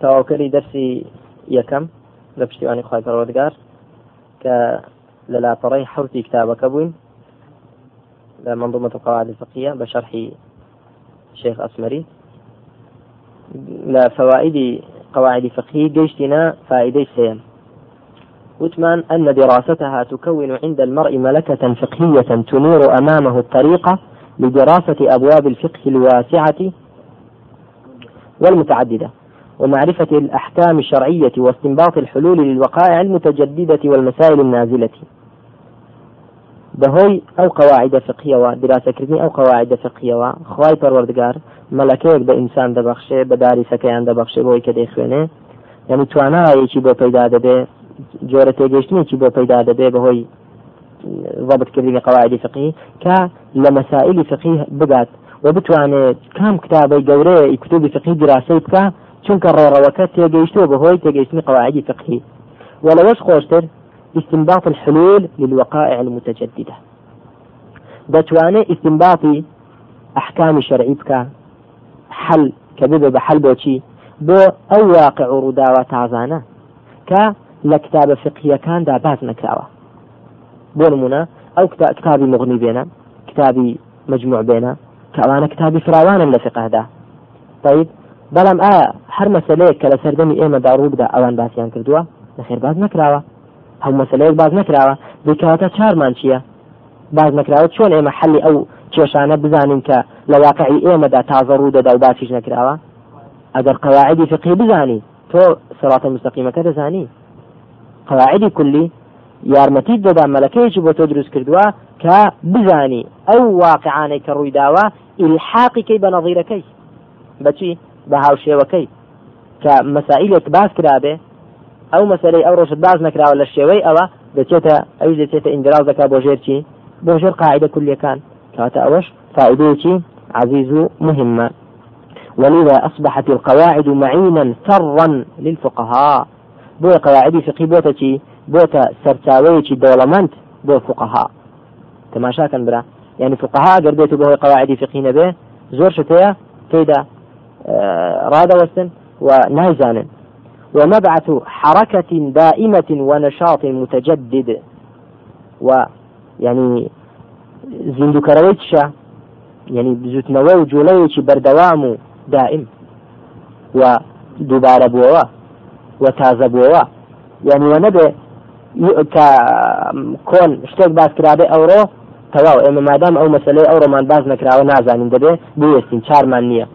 تەواوکەری دەرسی یەکەم لە پشتیوانی خی پەروەردگار کە لە لاپەڕی حوتی کتابەکە بووین لە منظومة القواعد الفقهية بشرح شيخ أسمري لا فوائد قواعد فقهية جيشتنا فائدة سيم وثمان أن دراستها تكون عند المرء ملكة فقهية تنير أمامه الطريقة لدراسة أبواب الفقه الواسعة والمتعددة. ومعرفة الأحكام الشرعية واستنباط الحلول للوقائع المتجددة والمسائل النازلة. بەهۆی ئەو قواعدە فقیەوە دراسەکردنی ئەو قواعدە فقیەوە خی پەروەردگار مەلەکەیەک بە ئینسان دەبەخشێ بە داریسەکەیان دەبەخشێ بۆی کە دەیخوێنێ یعنی توانایەکی بۆ پەیدا دەبێ جۆرە تێگەشتنیی بۆ پەیدا دەبێ بەهۆی ضبطکردنی قواعدی فقی کە لە مەسائلی فقی بگات و بتوانێت کام کتابی گەورەیە کتوبی فقی دراسی بکە چونکە ڕێڕەوەکە تێگەیشتوە بەهۆی تێگەیشتنی قواعدی فقهی. ولەوەش خۆشتر استنباط الحلول للوقائع المتجددة. دەتوانێت استنباطی ئەحکامی شەرعی بکە حل کە ببێ بە حل بۆچی بۆ ئەو واقع و ڕووداوە تازانە کە لە کتابە فقیەکاندا باز نەکراوە. بۆ نمونە ئەو کتابی مغنی بێنە کتابی مجموع بێنە کەوانە کتابی فراوانن لە فقهدا. طيب بەڵام ئایا هەر مەسلەیەک کە لە سەردەمی ئێمەدا ڕوودا ئەوان باسییان کردووە لەخێر باز نەکراوە. هەم مەسلەیەک باز نەکراوە. دەکەواتە چارمان چییە؟ باز نەکراوە چۆن ئێمە حەلی ئەو کێشانە بزانین کە لە واقعی ئێمەدا تازە ڕوو دەدا و باسیش نەکراوە؟ ئەگەر قواعدی فقی بزانی تۆ سڕاتە مستەقیمەکە دەزانی. قواعدی کولی یارمەتی دەدا مەلەکەیەکی بۆ تۆ دروست کردووە کە بزانی ئەو واقعانەی کە ڕوویداوە ئیلحاقیکەی بە نەظیرەکەی بەچی بە هاوشێوەکەی. کە مەسائلێک باس کرابێ ئەو مەسلەی ئەو ڕۆژت باز نکراوە لە شێوەی ئەوە دەچێتە ئەوی دەچێتە ئینجراز دەکات بۆ ژێر چی؟ بۆ ژێر قاعدە کولیەکان کاتە ئەوەش عزيز مهمة ولذا أصبحت القواعد معينا سرا للفقهاء. بو قواعد فقهي بوتا بوتا سرچاوەیەکی دەوڵەمەند بۆ فقهاء. تماشا كان برا. يعني فقهاء قرديتو بهو قواعد فقهي نبه زور شتيا تيدا آه رادة وسن ونايزانن ومبعث حركة دائمة ونشاط متجدد. زیندوکەرەوەی يعني بزوتنەوە و جوڵەیەکی بەردەوام و دائم. و دووبارە بووەوە و تازە بووەوە یعنی وە نەبێ کە کۆن ئەوڕۆ تەواو. ئێمە مادام ئەو مەسلەی ئەوڕۆمان باز نەکراوە نازانین دەبێ بوێستین چارمان نییە.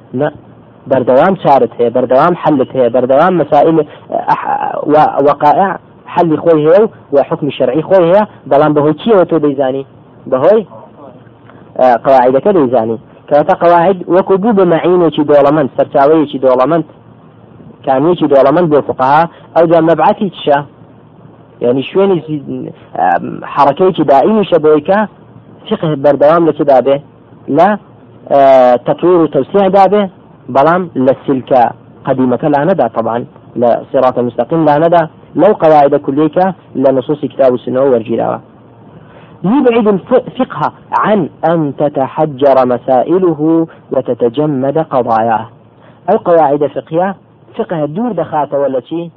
بەردەوام چارت هەیە بەردەوام حلت هەیە بەردەوام مەسائل وقائع حلی خۆی هەیە و حکمی شەرعی خۆی هەیە بەڵام بەهۆی چیەوە تۆ دەیزانی؟ بەهۆی؟ قواعدەکە دەیزانی. کەواتە قواعد وەکو بوو بە مەعینێکی دۆڵەمەند سەرچاوەیەکی دۆڵەمەند. کامیەکی دۆڵەمەند بۆ فقها ئەو جا مەبعەتی چشە يعني شوێنی حرەکەیکی دائیمیشە بۆی کە فقه بەردەوام لە چدا بێ لە تطوير وتوسيع دابه بەڵام لە سلکە قدیمەکە لا طبعا لە صراط المستقيم لا ندى لو قواعد كلية لنصوص كتاب السنة والجيراوة يبعد الفقه عن أن تتحجر مسائله وتتجمد قضاياه. أو قواعد فقهية فقه الدور دخات ولا شيء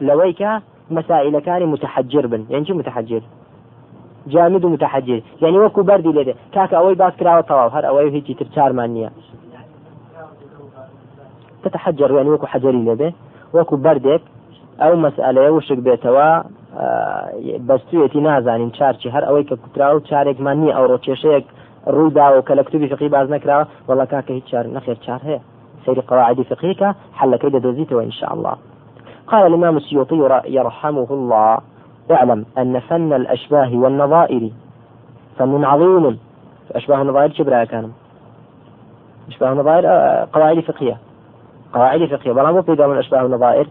لويك مسائل كان متحجر بن يعني متحجر؟ جامد متحجر. يعني وكو بردي لده كاك أوي باس كراوة طواو هر أوي هيجي ترشار مانية تتحجر يعني وكو حجري لبه وكو بردك ئەو مەسئلەیە وشک بێتەوە بەستوێتی نازانین چارچی. هەر ئەوەی کە کوترا و چارێکمان نییە. ئەو ڕۆکێشەیەک ڕوودا و کە لە کتوبی فقی باز نکراوە وڵا کاکە هیچ چار نەخێر چار هەیە. سير قواعد فقهيك حلك دوزيته إن شاء الله قال الإمام السيوطي يرحمه الله اعلم أن فن الأشباه والنظائر فن عظيم. أشباه النظائر كبرى كانوا أشباه النظائر قواعد فقهية. قواعد فقهية بلا مو من أشباه النظائر.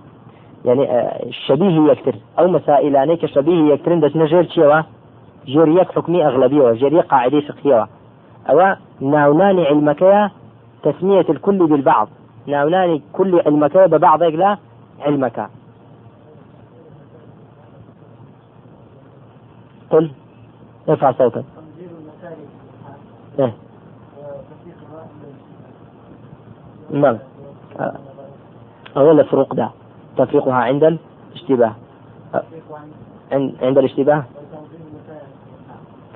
يعني آه، شبيه يكتر أو مسائل أنيك شبيه يكترن دس نجير شيوا جيريك حكمي أغلبية وجيريك قاعدة فقهية أو ناوناني علمك تسمية الكل بالبعض. ناوناني كل علمك ببعض لا علمك. قل ارفع صوتك. إيه. نعم. أو ولا فروق ده. تفريقها عند الاشتباه. عند الاشتباه.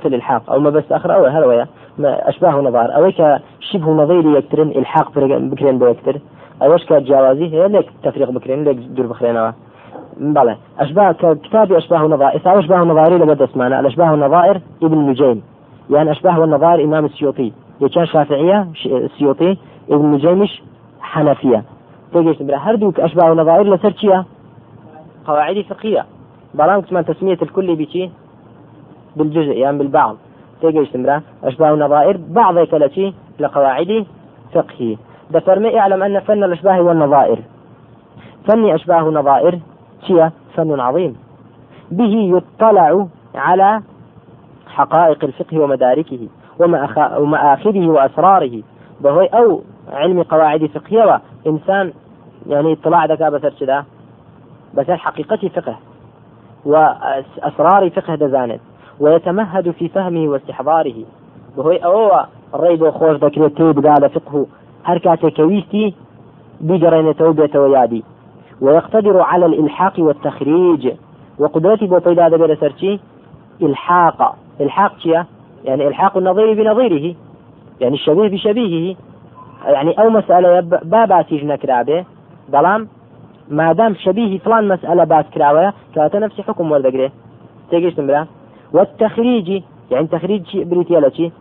في الإلحاق. أو ما بس آخر أو هذا ويا ما أشباه نظار أو شبه نظيري يكترن إلحاق بكرين بيكتر. أوش كجوازي؟ هي لك تفريق بكرين لك دور بخرين بلى أشباه كتابي أشباه نظائر إذا أشباه نظائر لبدا اسمعنا الأشباه النظائر ابن نجيم. يعني أشباه النظائر إمام السيوطي. يكان شافعية السيوطي ابن نجيمش حنفية. تيجي برا هردوك أشباه النظائر لسر قواعد فقهية. بلان كمان تسمية الكل بشي بالجزء يعني بالبعض. تيجي برا أشباه النظائر بعض كالتي لقواعد فقهية. ده فرمي اعلم أن فن الأشباه والنظائر فن أشباه نظائر هي فن عظيم. به يطلع على حقائق الفقه ومداركه ومآخذه وأسراره. بهوي أو علم قواعد فقهية إنسان يعني اطلاع ذكاء بسر كذا بس حقيقة فقه وأسرار فقه دزانت ويتمهد في فهمه واستحضاره. بهوي أو الريب خوش ذكرت تيب قال فقه هركاتي كويستي بجرين توبة ويادي. ويقتدر على الإلحاق والتخريج. وقدرتي بو هذا بلا سرشي؟ إلحاق. إلحاق شيا؟ يعني إلحاق النظير بنظيره. يعني الشبيه بشبيهه. يعني أو مسألة بابا تيجنا كرابه بلام ما دام شبيه فلان مسألة باس كراوة كاتا نفس حكم وردقري تيجيش تمرا والتخريج يعني تخريج بريتيالا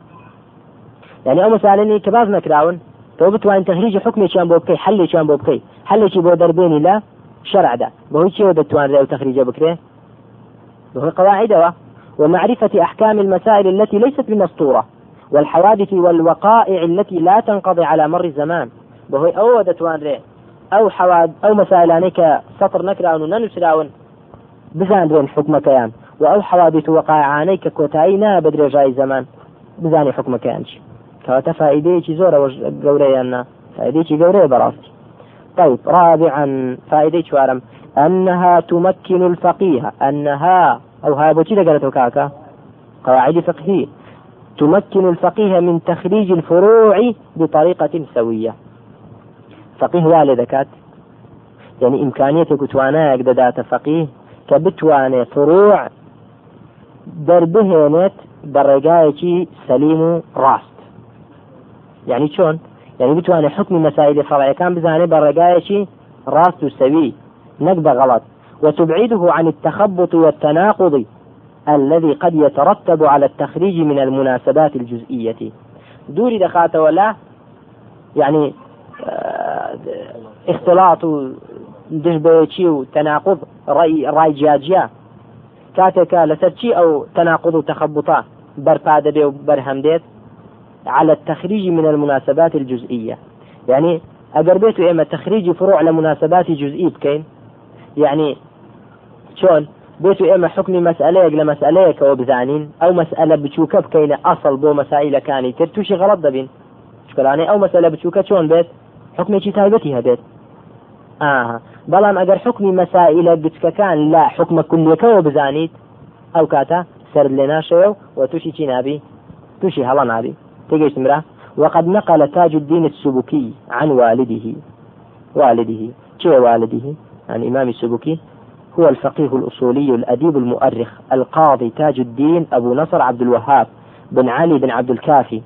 يعني أو مسألة كباز نكراون تو بتوان تخريج حكمي كان بو بكي حلي كان بو دربيني لا شرع ده بهو شي ودتوان لو تخريج بكري بهو قواعد ومعرفة أحكام المسائل التي ليست بمسطورة والحوادث والوقائع التي لا تنقضي على مر الزمان. بهو أو دتوان ري أو حواد أو مسائل أنك سطر نكراون وننسراون بزان رين حكم كيان وأو حوادث وقائع أنك كوتاينا بدري جاي زمان. بزاني حكم كيانش كواتا فائدەیەکی زۆرەوە گەورەیاننا فائدەیەکی گەورەیە بەڕاستی. طيب رابعا فائدة شوارم أنها تمكن الفقيه. أنها أو هاي بوتي قالت كاكا قواعد فقهية. تمكن الفقيه من تخريج الفروع بطريقة سوية. فقيه والدكات يعني إمكانية كتوانا يقددات فقيه كبتواني فروع دربهنت برقايتي يعني شلون؟ يعني بتواني حكم مسائل فرعية كان بزاني برقايشي راس سوي نقبة غلط وتبعده عن التخبط والتناقض الذي قد يترتب على التخريج من المناسبات الجزئية. دوري دخات ولا يعني آه اختلاط دشبيتشي وتناقض رأي رأي جاجيا كاتكا لسرشي أو تناقض برفادة بي وبرهم ديت على التخريج من المناسبات الجزئية. يعني أجر بيتو إما تخريج فروع لمناسبات جزئية بكين. يعني شون بيتو إما حكم مسألة لمسألة كو بزانين أو مسألة بتشوكة بكين أصل بو مسائل كاني ترتوشي غلط دبين. شكراني أو مسألة بتشوكة شون بيت؟ حكم شي تايبتي هبيت آه بەڵام ئەگەر حکمی مەسائلە بچکەکان لا حکمە کولیەکەەوە بزانیت ئەو کاتە سەر لێ ناشەوە و تووشی چی نابی تووشی هەڵە تيجي مرة وقد نقل تاج الدين السبكي عن والده. والده. كيف والده؟ عن إمام السبكي هو الفقيه الأصولي الأديب المؤرخ القاضي تاج الدين أبو نصر عبد الوهاب بن علي بن عبد الكافي.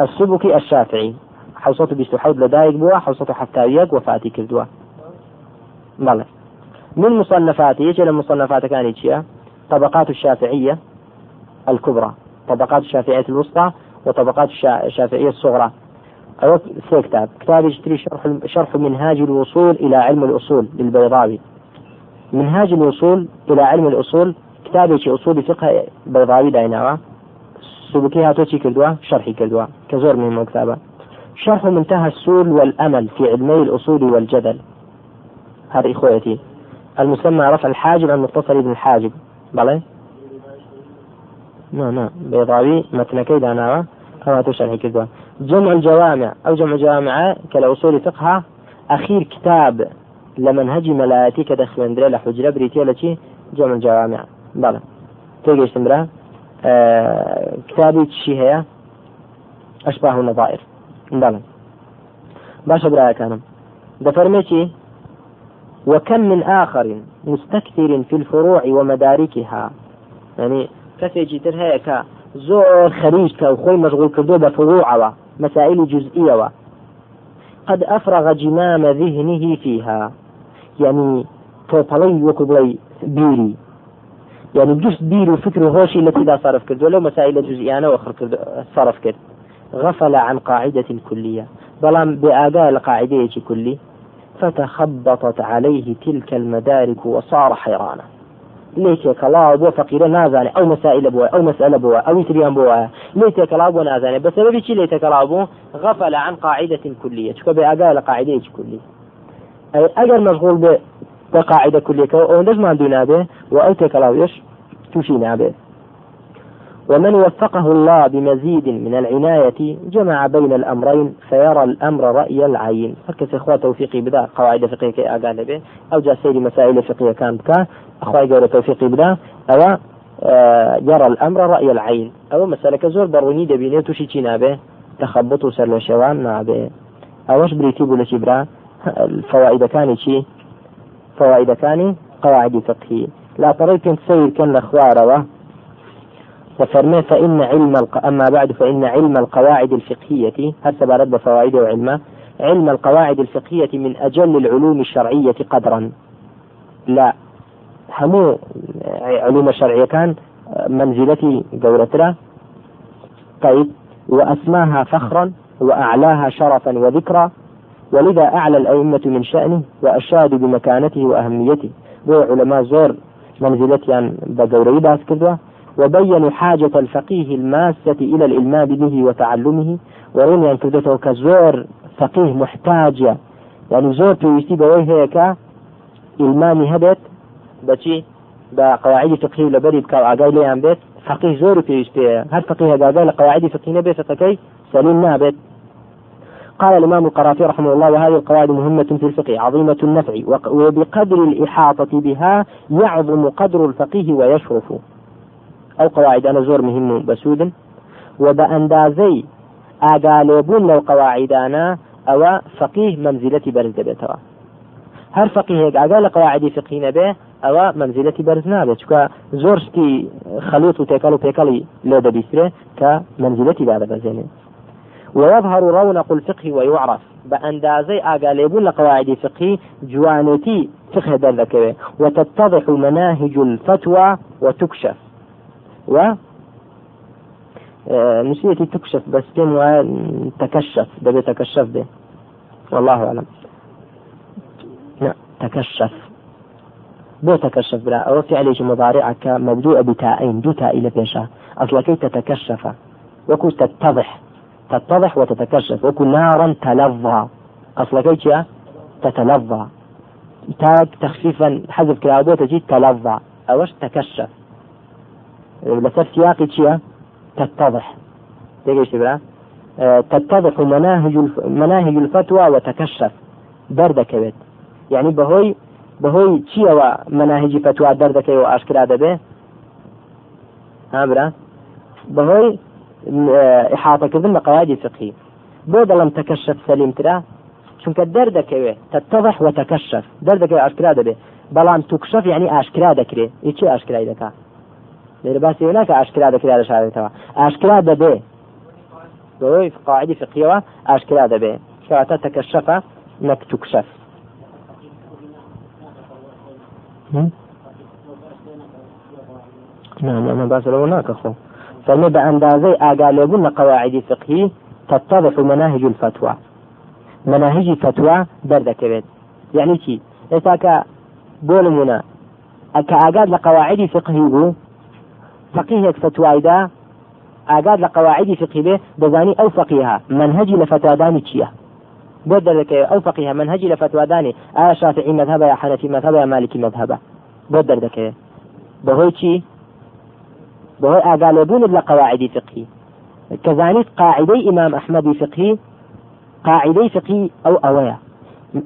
السبكي الشافعي. حوصته بيستحود لدايق بوا حوصته حتى يق وفاتي كردوا. بلى من مصنفاته؟ يجي المصنفات كانت طبقات الشافعية الكبرى. طبقات الشافعية الوسطى وطبقات الشافعية الصغرى. أو في كتاب. كتاب يشتري شرح شرح منهاج الوصول إلى علم الأصول للبيضاوي. منهاج الوصول إلى علم الأصول كتاب يشي أصول فقه بيضاوي دايناوا. سبكي هاتوشي كردوا شرحي كردوا. كزور من كتابة. شرح منتهى السول والأمل في علمي الأصول والجدل. هذه إخوتي المسمى رفع الحاجب عن متصل بن الحاجب. بلى؟ نا نا بيضاوي متنكي داناوا أو تشرح كذا جمع الجوامع. أو جمع جوامع كالأصول فقهها أخير كتاب لمنهج ملاتي كدخل لحجرة بريتيا لشي جمع الجوامع. بلى. تيجي استمرا آه كتابي تشي هي؟ أشباه النظائر. بلى. باشا برايا كانم. دفرميتي وكم من آخر مستكثر في الفروع ومداركها. يعني كسي تر هيك زور خريج كأخوي مشغول كردو بفروع مسائل جزئية قد أفرغ جمام ذهنه فيها. يعني توبلي وكبلي بيري يعني جزء بيري وفكر هوشي التي لا صرف كردو لو مسائل جزئيانة وأخر صرف كرد غفل عن قاعدة كلية. بلام بآقاء القاعدة كلي فتخبطت عليه تلك المدارك وصار حيرانا. بو فقير نازاني أو مسائل بوا أو مسألة بوا أو يتريان بوا. ليش كلا بو نازاني بسبب شي ليش كلا بو غفل عن قاعدة كلية. شكو بأقال قاعدة كلية. أي أجر مشغول بقاعدة كلية. أو ما دونا به وأو تكلاويش توشينا به ومن وفقه الله بمزيد من العناية جمع بين الأمرين فيرى الأمر رأي العين. هكذا إخوة توفيقي بدا قواعد فقهية كي أقال به أو جاء سيري مسائل فقهية كانت كا أخوة جورة توفيقي بدا. أو آه يرى الأمر رأي العين. أو مسألة كزور بروني دبيني توشي تشينا به تخبط سر شوان نابه أوش بريتي بولا برا. الفوائد كان شي فوائد كان قواعد فقهية. لا طريق سير كان الأخوار وفرمي فإن علم الق... أما بعد فإن علم القواعد الفقهية حسب رد فوائده وعلمه علم القواعد الفقهية من أجل العلوم الشرعية قدرا. لا. همو علوم الشرعية كان منزلتي قولتنا طيب. وأسماها فخرا وأعلاها شرفا وذكرا. ولذا أعلى الأئمة من شأنه وأشادوا بمكانته وأهميته. بو علماء زور. منزلتي يعني بقوري باس كذا وبينوا حاجة الفقيه الماسة إلى الإلمام به وتعلمه ورون يعني كردته كزور فقيه محتاج. يعني زور بيوستي بوي هيك إلمامي هبت بشي بقواعد فقهية لبري بكاو عقاي ليان بيت؟ فقيه زور بيوستي هل فقيه عقاي لقواعد فقهية بيت فكي سليم نابت قال الإمام القرافي رحمه الله وهذه القواعد مهمة في الفقه عظيمة النفع وبقدر الإحاطة بها يعظم قدر الفقيه ويشرف. ئەو قواعدانە زۆر مهم و بەسوودن. و بە ئەندازەی ئاگالێبوون لەو قواعدانە ئەوە فقيه مەمزیلەتی بەرز دەبێتەوە. هەر فقیهێک ئاگا لە قواعدی فقی نەبێ ئەوە مەمزیلەتی بەرز نابێت چکە زۆر شتی خەلوت و تێکەڵ و پێکەڵی لێ دەبیسترێ کە مەمزیلەتی دادەبەزێنێ ويظهر رونق الفقه ويعرف بأندازي آقاليبون لقواعد فقهي جوانتي فقه ذكره وتتضح مناهج الفتوى وتكشف و آه، نسيتي تكشف بس كم تكشف ده تكشف به والله أعلم. لا تكشف. بو تكشف بلا. أو فعل مضارع كمبدوء بتاءين دو تاء إلى بيشا. أصلا كي تتكشف؟ وكو تتضح. تتضح وتتكشف. وكو نارا تلظى. أصلا كي تتلظى. تاء تخفيفا حذف كلابو تجي تلظى. أوش تكشف؟ لسر سياقي تشيا تتضح. تيجي برا؟ آه، تتضح مناهج مناهج الفتوى وتكشف. دردك بيت. يعني بهوي بهوي تشيا مناهج فتوى دردك واشكرا دبه ها برا؟ بهوي آه، إحاطة كذن قواعد فقهية بود لم تكشف سليم ترى چونکە دەردەکەوێت تتضح وتكشف دەردەکەوێت ئاشکرا دەبێت بەڵام توکشف یعنی ئاشکرا دەکرێت هیچی ئاشکرای دەکات لێرە باسی ناکە ئاشکرا دەکرا دەشارێتەوە ئاشکرا دەبێ بەوەی قاعدی فقیەوە ئاشکرا دەبێ کەواتە تەکەشەفە نەک توکشەف نعم بس لو هناك أخو فما بأندازي آقالبون قواعد فقهي تتضح مناهج الفتوى. مناهج الفتوى بردك بيت يعني شي إذا كا بولمنا كأقاد لقواعد فقهي فقيهك فتوایدا ئاگاد لە قواعدی فقی بێ دەزانی ئەو فقیها منهجی لە فتوادانی چییە بۆ دەردەکەی ئەو فقیها منهجی لە فتوادانی ئایا شافعی مذهبە یا حەنەفی مذهبە یا مالکی مذهبە بۆ دەردەکەی بەهۆی چی بەهۆی ئاگالێبوونت لە قواعدی فقهی كذلك قاعدة إمام أحمد فقهي قاعدة فقهي أو أويا.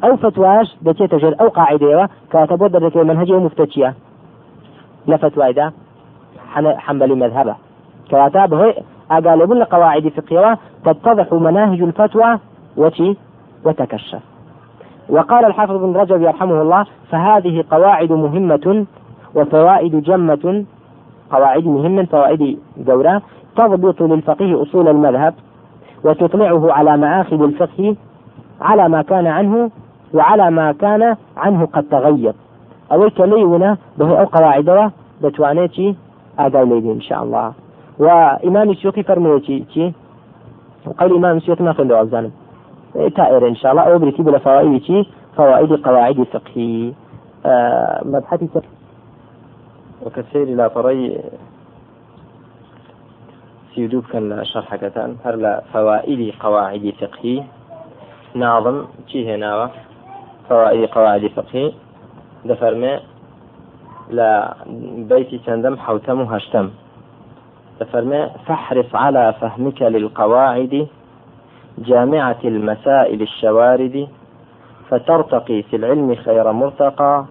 أو فتواش تجر أو قاعدة كاتبوا درك منهجه مفتشية لا فتوى إذا. حنبلي مذهبه. كواتاب هو أقالبون قواعد فقهية تتضح مناهج الفتوى وتي وتكشف. وقال الحافظ بن رجب يرحمه الله فهذه قواعد مهمة وفوائد جمة. قواعد مهمة فوائد جورة. تضبط للفقيه أصول المذهب وتطلعه على مآخذ الفقه على ما كان عنه وعلى ما كان عنه قد تغير. أو كليونة به أو قواعد دتوانيتي أقال إن شاء الله. وإمام السيوطي فرميتي وقال إمام السيوطي ما خلوا أوزانه تائر إن شاء الله. أو بريتي بلا فوائد فوائد قواعد فقهي آه مبحث وكثير لا فري. سيدوب كان شرح كتان. هر فوائد قواعد فقهي ناظم چی هێناوە فوائد قواعد فقهي دفرمي. لا بيتي چەندەم حوتم هشتم دفرمي فاحرص على فهمك للقواعد جامعة المسائل الشوارد فترتقي في العلم خير مرتقى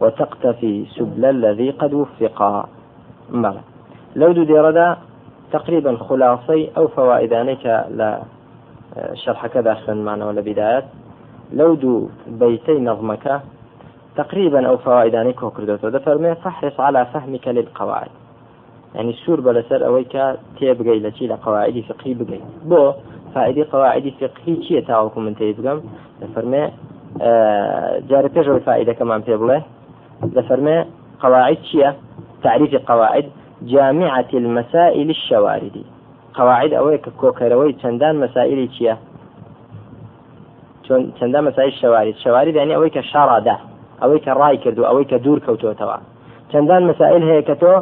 وتقتفي سبل الذي قد وفقا. بلى لو دو ديردا تقريبا خلاصي أو فوائدانك لا شرح كذا معنا ولا بدايات لو دو بيتي نظمك تقريبا أو فوائدانك وكردوتو دفرمي فاحرص على فهمك للقواعد. يعني السور بلسر أويك تيبقي لتي لقواعد فقهي بقي بو فائدة قواعد فقهي چیە تاوەکو من تێ بگەم دەفەرمێ جارە پێشەوەی فائدة كمان پێ بڵێ دەفەرمێ قواعد چییە تعريف قواعد جامعة المسائل الشواردي. قواعد ئەوەیە کە کۆکەرەوەی چەندان مەسائلی چییە چەندان مەسائل شوارد ئەوەی کە شاڕادا ئەوەی کە ڕای کرد و ئەوەی کە دوور کەوتوتەوە. چەندان مسائل هەیە کە تۆ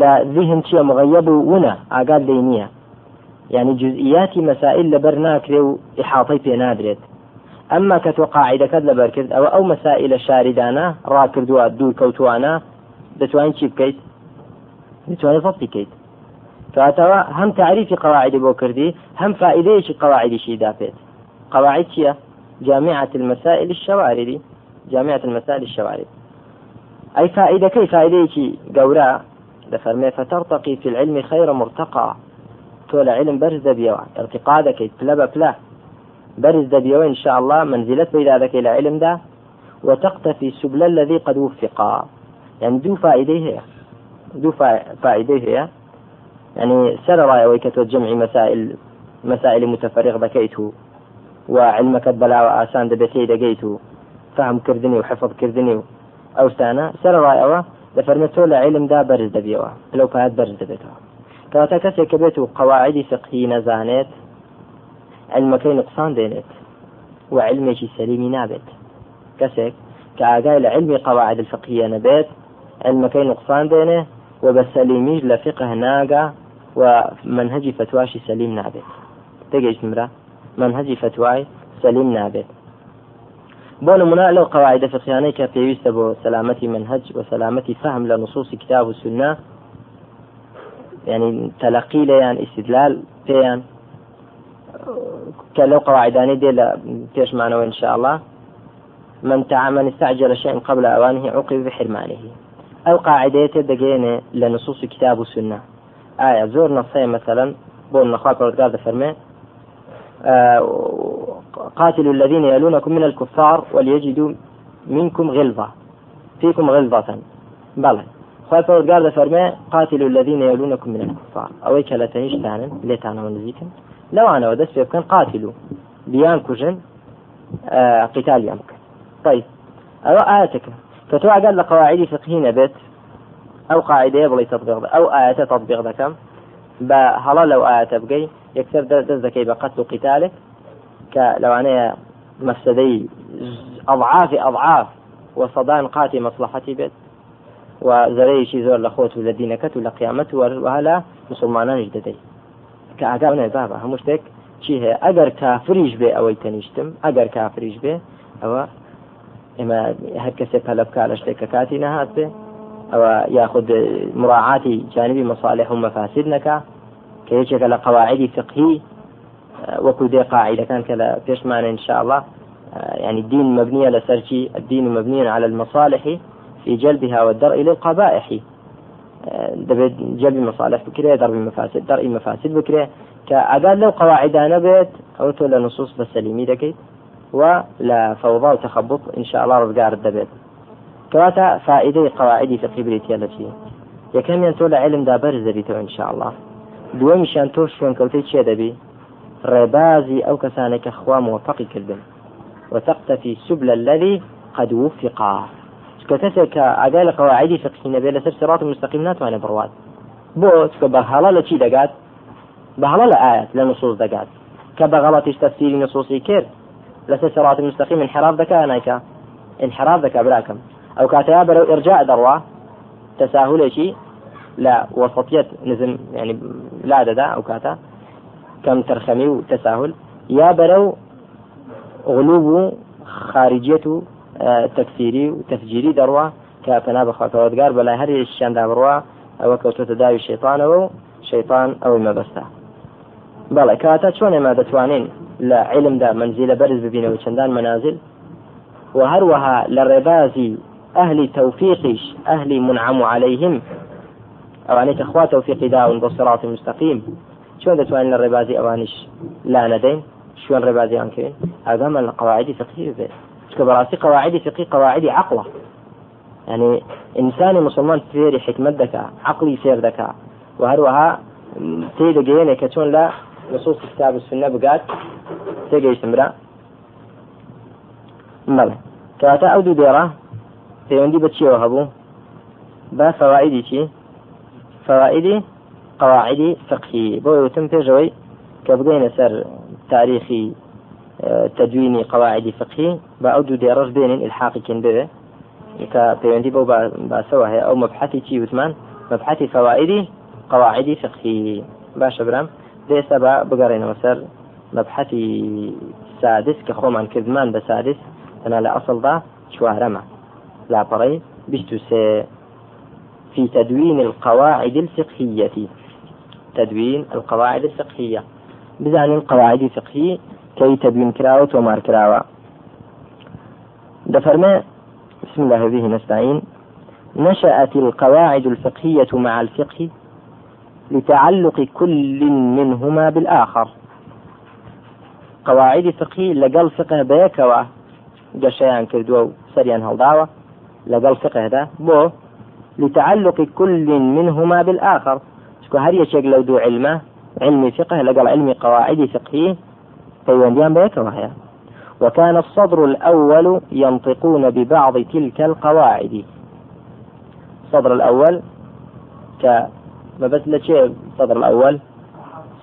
لە ذهن چیە مغەیە بوو ونە ئاگات لی نییە. یعنی جزئیاتی مەسائل لەبەر ناکرێ و احاطی پێ نادرێت. ئەمما کە تۆ قاعدەکەت لەبەر کرد ئەوە ئەو مەسائلە شاریدانە ڕاکردووە دوور کەوتوانە دەتوانین چی بکەیت؟ دەتوانێت فەڵ بکەیت. کاتەوە هەم تعریفی قواعدی بۆ کردی هەم فائدەیەکی قواعدیشی داپێت. قواعد چییە؟ جامعة المسائل الشواردی جامعة المسائل الشوارد أي فائدة كي فائدة شي قورا دفرمي فترتقي في العلم خير مرتقى. تۆ لە علم بەرز دەبیەوە ارتقا دەکەیت پلە بە پلە بەرز دەبیەوە إن شاء الله منزلت پیدا دەکەی لە علمدا وتقتفي سبل الذي قد وفقا يعني دو فائدة هي. دو فائدة هي. يعني سر رأي كتو جمع مسائل مسائل متفرغ بكيته وعلمك بلا وآسان دبتي دقيته فهم كردني وحفظ كردني أو سانا سر رأي دفرمتو لعلم دا برز دبيوا لو فهد برز دبيتها کەواتە کەسێک کە بێت و قواعدی فقهی نەزانێت علمەکەی نقصان دێنێت و علمێکی سەلیمی نابێت کەسێک کە ئاگای لە علمی قواعد الفقهیە نەبێت علمەکەی نقصان دێنێ و بە سەلیمیش لە فقه ناگا و منهجی فتواشی سەلیم نابێت تێگەیشت مرا منهجی فتوای سەلیم نابێت بۆ نمونە لەو قواعد فقهیانەی کە پێویستە بۆ سەلامەتی منهج و سەلامەتی فهم لە نصوصی کتاب و سنە يعني تلقي ليان استدلال بيان. كلو قواعداني دي بيش معنى إن شاء الله. من من استعجل شيئا قبل أوانه عوقب بحرمانه أو قاعدة دقينة لنصوص كتاب والسنة آية زور نصية مثلا. بول نخاط ورقاد فرمي. آه قاتلوا الذين يلونكم من الكفار وليجدوا منكم غلظة فيكم غلظة. بلى. خواهی پەرۆگار دەفەرمێ قاتل الذين يلونكم من الكفار. ئەوەی کە لە تەنیشتانن لێتانەوە نزیکن لەوانەوە دەست پێ بکەن قاتل و بیان کوژن قتالیان بکەن طيب ئەوە ئاەتەکە کە تۆ ئەگەر لە قواعدی فقهی نەبێت ئەو قاعدەیە بڵی تطبیق ئەو ئاەتە تطبیق دەکەم بە هەڵە لەو ئاەتە بگەی یەکسەر دەست کە لەوانەیە مەفسدەی أضعاف أضعاف وصدان قاتي مصلحتي بيت و زەرەیەکی زۆر لە خۆت و لە دینەکەت و لە قیامەت وەها لە مسلمانانیش دەدەیت کە ئاگا نێ بابە هەموو شتێک چی هەیە ئەگەر کافریش بێ ئەوەی تەنیشتم ئەگەر کافریش بێ ئەوە ئێمە هەر کەسێ پەلە بکە لە شتێک کە کاتی نەهات بێ ئەوە یاخود مراعاتی جانبی مصالح و مەفاسد نەکا کە فقهی وەکو دێ قاعدەکان کە لە إن شاء الله. يعني الدين مبنية لسرشي الدين مبني على المصالح في جلبها والدرء للقبائح. دەبێت جلبی مصالح بکرێ دەڕبی مفاسد دەڕی مفاسد بکرێ کە ئەگەر لەو قواعدانە بێت ئەو تۆ لە نصوص بە سەلیمی دەکەیت ولا فوضى وتخبط إن شاء الله رزقار الدبيت كواتا فائدة قواعد فقه بريتيا التي يكم ينتول علم دابر زبيتو إن شاء الله. دووەمیشیان تۆ شوێنکەوتەی چێ دەبی ڕێبازی ئەو کەسانێکە خوا موفقی کردن وتقتفي سبل الذي قد وفقا كتسك ئاگای لە قواعدی فقهی نەبێ لەسەر سرات مستقیم ناتوانێت بڕوات بۆ چکە بەهاڵە لە چی دەگات بەهاڵە لە ئاەت لە نصوص دەگات کە غەڵەتیش تەفسیری نصوصی کرد لەسەر انحراف دەکا نایکە انحراف دەکا براکەم ئەو کاتەیا بەرەو ئرجاء دەڕوا تەساهولێکی لا وسطية نزم يعني لا ددا أو كاتا. كم ترخمي وتساهل يا برو غلوب خارجية آه، تكفيري وتفجيري دروا كافنا بخواتواتقار بلا هري الشان دابروا أو كوتو تداوي الشيطان أو شيطان أو ما بستا بەڵێ کاتە چۆن ئێمە دەتوانین لە علم دا منزیلە بەرز ببینەوە چەندان منازل. و هەروەها لە ڕێبازی ئەهلی تەوفیقیش ئەهلی منعم عليهم ئەوانەی کە خوا تەوفیقی داون بۆ سڕاتی چۆن دەتوانین لە ڕێبازی ئەوانیش لا نەدەین شوێن ڕێبازیان کرد ئاگامان لە قواعدی فقهی بێت چکە بەڕاستی قواعدی فقهی قواعدی عقلە يعني إنسان مسلمان فيري حكمت دكا عقلي سير دكا وهروها تيدا جينا كتون لا نصوص الكتاب والسنة بقات تيجي يستمر ملا كاتا أو دو ديرة في عندي بتشي وهبو با فوائدي شي؟ فوائد قواعد فقهي بو يتم بيجوي كبقينا سر تاريخي آه، تدوين قواعد فقهي بأودو دي رش بين الحاق كن به كبيوندي بو باسوا هي أو مبحثي تي وثمان؟ مبحثي فوائد قواعد فقهي باشا برام ليس بقرين وسر مبحثي سادس كخومان كذمان بسادس أنا لأصل ذا شوهرما لا بري. بشتو في تدوين القواعد الفقهية. تدوين القواعد الفقهية. بزعم القواعد الفقهية كي تدوين كراوة ومار كراوة. دفرما بسم الله به نستعين. نشأت القواعد الفقهية مع الفقه لتعلق كل منهما بالآخر. قواعد فقهي لقل فقه بيكوا. قشيان كردوا سريان هالدعوة لقل فقه ده بو. لتعلق كل منهما بالآخر. شكو هر يشيك لو دو علمه؟ علم فقه لقل علم قواعد فقهي. فيونديان بيك وهي وكان الصدر الأول ينطقون ببعض تلك القواعد. الصدر الأول ك بس الصدر الأول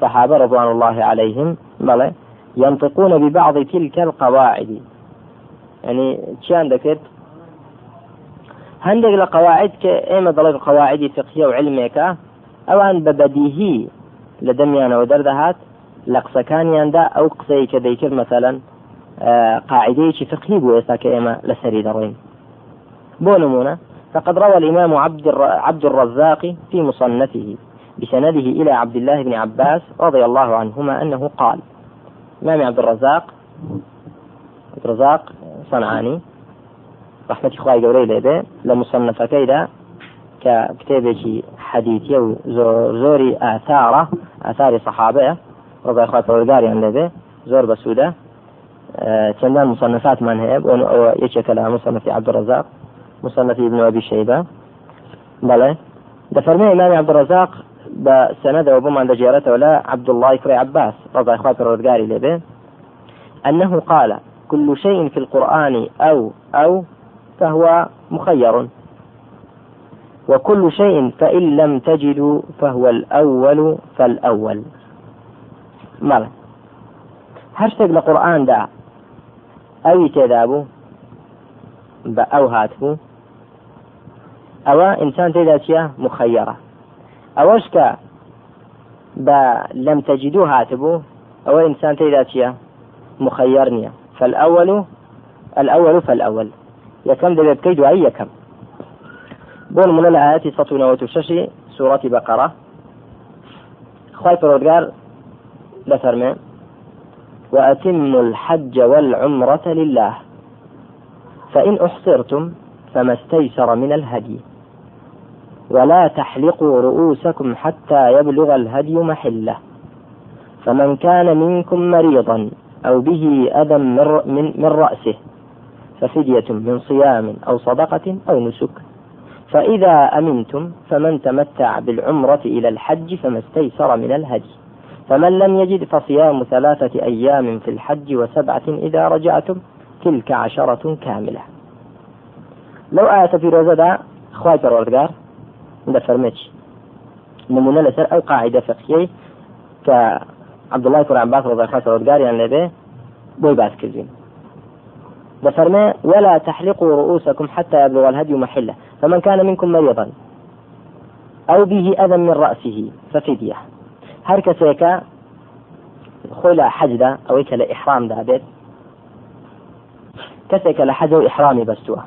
صحابة رضوان الله عليهم بلى ينطقون ببعض تلك القواعد. يعني كان ذكرت هەندێک لە قواعد کە ئێمە دەڵێن قواعدی فقهیە و علمێکە ئەوان بە بەدیهی لە دەمیانەوە دەردەهات لە قسەکانیاندا ئەو قسەی کە دەیکرد مەسەلەن قاعدەیەکی فقهی بوو ئێستا کە ئێمە بۆ نمونە فقد روى الإمام عبد عبد الرزاق في مصنفه بسنده إلى عبد الله بن عباس رضي الله عنهما أنه قال الإمام عبد الرزاق عبد الرزاق صنعاني ڕحمەتی خخوای گەورەی لێبێ لە مسەنفەکەیدا کە کتێبێکی حەدیتیە و زۆری ئاثارە ئاثاری سەحابەیە ڕۆگای خوا پەرگاریان لێبێ زۆر بەسوودە چەندان مصنفاتمان هەیە بۆ ئەوە یەکێکە لە مصنفی عبدڕزاق مصنفی ابن أبي شيبة. بلى. دفرمي إمام عبد الرزاق بسند وبما دجيرته ولا عبد الله كري عباس. رضي الله عنه لبه أنه قال كل شيء في القرآن أو أو فهو مخير. وكل شيء فإن لم تجدوا فهو الأول فالأول. مالا هر شتێک لە قورآاندا ئەوی تێدا بوو بە ئەو هاتبوو ئەوە ئینسان تێدا چیە مخەیەڕە ئەوەش کە بە لەم تەجیدو هاتبوو ئەوە ئینسان تێدا چیە مخەیەر نییە فالأول الأول فالأول. یەکەم دەبێت بکەی دوایی یەکەم بۆ نمونە لە ئاەتی سە و شەشی سوورەتی بەقەرە خی پرۆدگار لەفەرمێ وأتموا الحج والعمرة لله. فإن أحصرتم فما استيسر من الهدي. ولا تحلقوا رؤوسكم حتى يبلغ الهدي محله. فمن كان منكم مريضا أو به أذى من, من رأسه ففدية من صيام أو صدقة أو نسك. فإذا أمنتم فمن تمتع بالعمرة إلى الحج فما استيسر من الهدي. فمن لم يجد فصيام ثلاثة أيام في الحج وسبعة إذا رجعتم تلك عشرة كاملة. لو آية في روزة ده فرميتش نمونة لسر أو قاعدة فقهية كعبد الله بن عباس رضي الله عنه يعني لبه بوي باس كزين فرمى ولا تحلقوا رؤوسكم حتى يبلغ الهدي محله. فمن كان منكم مريضا أو به أذى من رأسه ففدية. هر کەسێکە خۆی لە حەجدا ئەوەی کە لە ئیحرام دابێت کەسێکە لە حەج و ئیحرامی بەستووە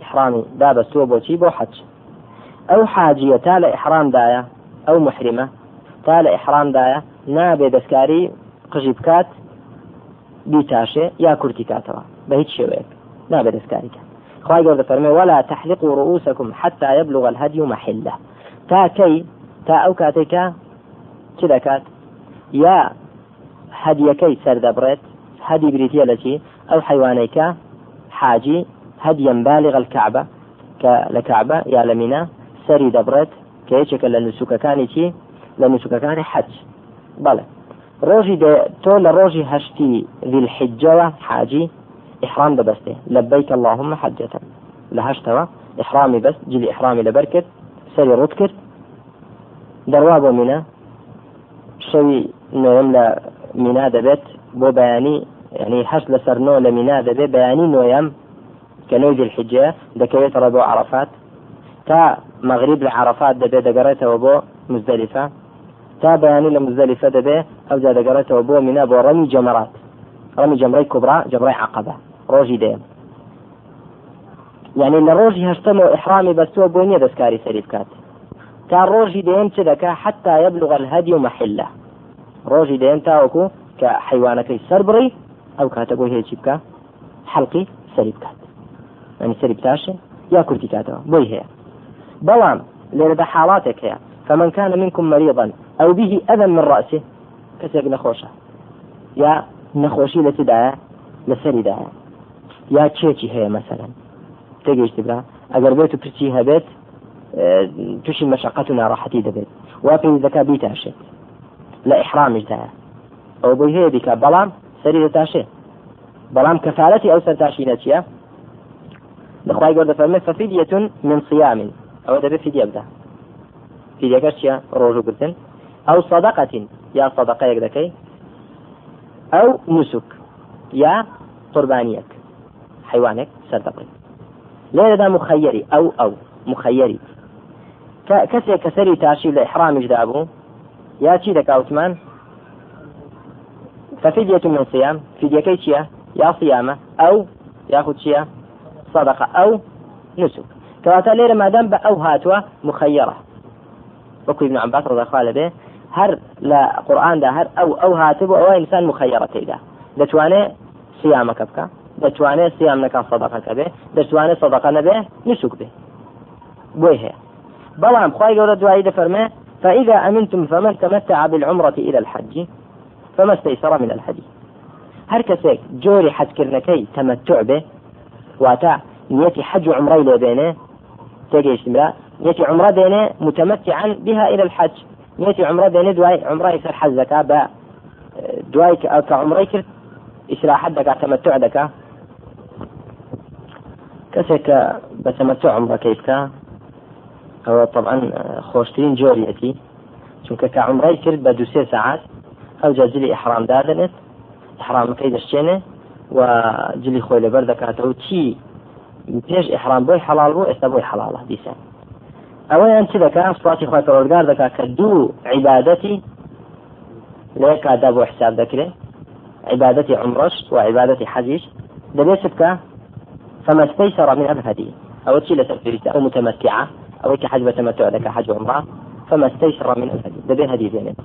ئیحرامی دابەستووە بۆچی بۆ حەج ئەو حاجیە تا لە ئیحرامدایە ئەو محریمە تا لە ئیحرامدایە نابێ دەستکاری قژی بکات بیتاشێ یا کورتی کاتەوە بە هیچ شێوەیەک نابێ دەستکاریکە خی گەوردە فەرمێ ولا تحلقوا رؤوسكم حتى يبلغ الهدي محله. تا كي تا ئەو کاتێکە چ دەکات یا هەدیەکەی سەردەبڕێت هەدی بریتە لە چی ئەو حیوانەیکە حاجی هەدیەم بالغ الكعبة سەری دەبڕێت کە یەکێکە لە نووسکەکانی چی لە نووسکەکانی حەج بەڵێ ڕۆژی تۆ لە ڕۆژی هەشتی ذیلحجەوە حاجی إحرام دەبەستێ لبيك اللهم حجة. لە هەشتەوە إحرامي بس جلی إحرامي کرد دەروا بۆ مینە شەوی نوێم لە مینا دەبێت بۆ بەیانی یعنی هەشت لەسەر نۆ لە مینا دەبێت بەیانی نوۆیەم کە نوێی دلحجە دەکەوێتەوە بۆ عرفات. تا مەغریب لە عرفات دەبێت دەگەڕێتەوە بۆ مزدەلیفە تا مزدەلیفە دەبێت ئەو جا دەگەڕێتەوە بۆ مینا بۆ ڕەمی جەمەرات ڕەمی جەمرەی کوبرا جەمرەی عقبە ڕۆژی دێم یعنی لە ڕۆژی هەشتمەوە ئحرامی بەستووە بۆ نییە دەستکاری سەری بکات تا دێن چ دەکە حتا يبلغ الهدي تاوەکو کە حیوانەکەی سەر بڕی ئەو کاتە بۆ هەیەی بکە حەڵقی سەری بکات ئەنی سەری بتاشێ یا کورتی کاتەوە بۆی هەیە بەڵام لێرەدا حاڵاتێک هەیە فمن كان منكم مريضا أو به أذى من رأسه كسيك نخوشة. يا نخوشي لتدايا لسري يا تشيتي هي مثلا. تجيش تبرا. أجر بيتو برتي هبت توشي مشقة و ناڕەحەتی دەبێت وا پێی دەکا بیتاشێت لە ئیحرامشدایە ئەو بۆی هەیە بیکە بەڵام سەری دەتاشێ بەڵام کەفارەتی ئەو سەرتاشینە چییە لەخوای گەوردە فەرمێ فەفیدیەتون من صیامین ئەوە دەبێت فیدیە بدە فیدیەکەش چییە ڕۆژوو گرتن ئەو سەدەقەتین یا سەدەقەیەک دەکەی ئەو نووسک یا قوربانیەک حیوانێک سەردەقی لێرەدا مخەیەری ئەو ئەو مخەیەری کەسێک کە سەری تاشی لە ئحرامیش دابوو یا چی ففدية من صيام. فديەکەی چییە یا صيامە ئەو یاخود چییە صدقة. ئەو نسك. کەواتە لێرە مادەم بە ئەو هاتووە مخەیەرە وەکو ابن عباس الله عنه هەر لە قورآاندا هەر ئەو ئەو هاتبوو ئەوە ئینسان مخەیەڕەتەیدا دەتوانێت سیامەکە بکە دەتوانێت سیام نەکە سەدەقەکە بێ دەتوانێت سەدەقە نەبێ نسوک بێ بۆی هەیە بەڵام خی گەورە دوایی دەفەرمێ فإذا أمنتم فمن تمتع بالعمرة إلى الحج فما استيسر من الهدي هر کەسێک جۆری حەجکردنەکەی تەمەتوع بێ واتە نیەتی حەج و عمرەی لێ بێنێ تێگەیشتمرا نیەتی عمرە دێنێ متمتعا بها إلى الحج. عمرای سەر حەز دەکا بە دوای کە عمرەی کرد ئیسراحەت دەکا تەمەتوع دەکا کەسێک کە بە تەمەتوع عمرەکەی بکە ئەوە طبعا خۆشترین جۆریەتی چونکە کە عمرای کرد بە دو سێ ساعات ئەو جا جلی ئحرام دادنێت ئحرامەکەی دەشتێنێ و جلی خۆی لەبەر دەکاتەوە چی؟ پێش ئحرام بۆی حەڵال بوو ئێستا بۆی دیسان. ئەوەیان چی دەکات سواتی خۆی پەروەردگار دەکات کە دوو عیبادەتی لە کادا بۆ حساب دەکرێت عبادة عمرش وعبادة حجيش دبيت بكا فما استيسر من الهدي. أو تشيل تفريسة أو متمتعة أو كحج بتمتع لك حج عمرة. فما استيسر من الهدي. دبي هدي زينب.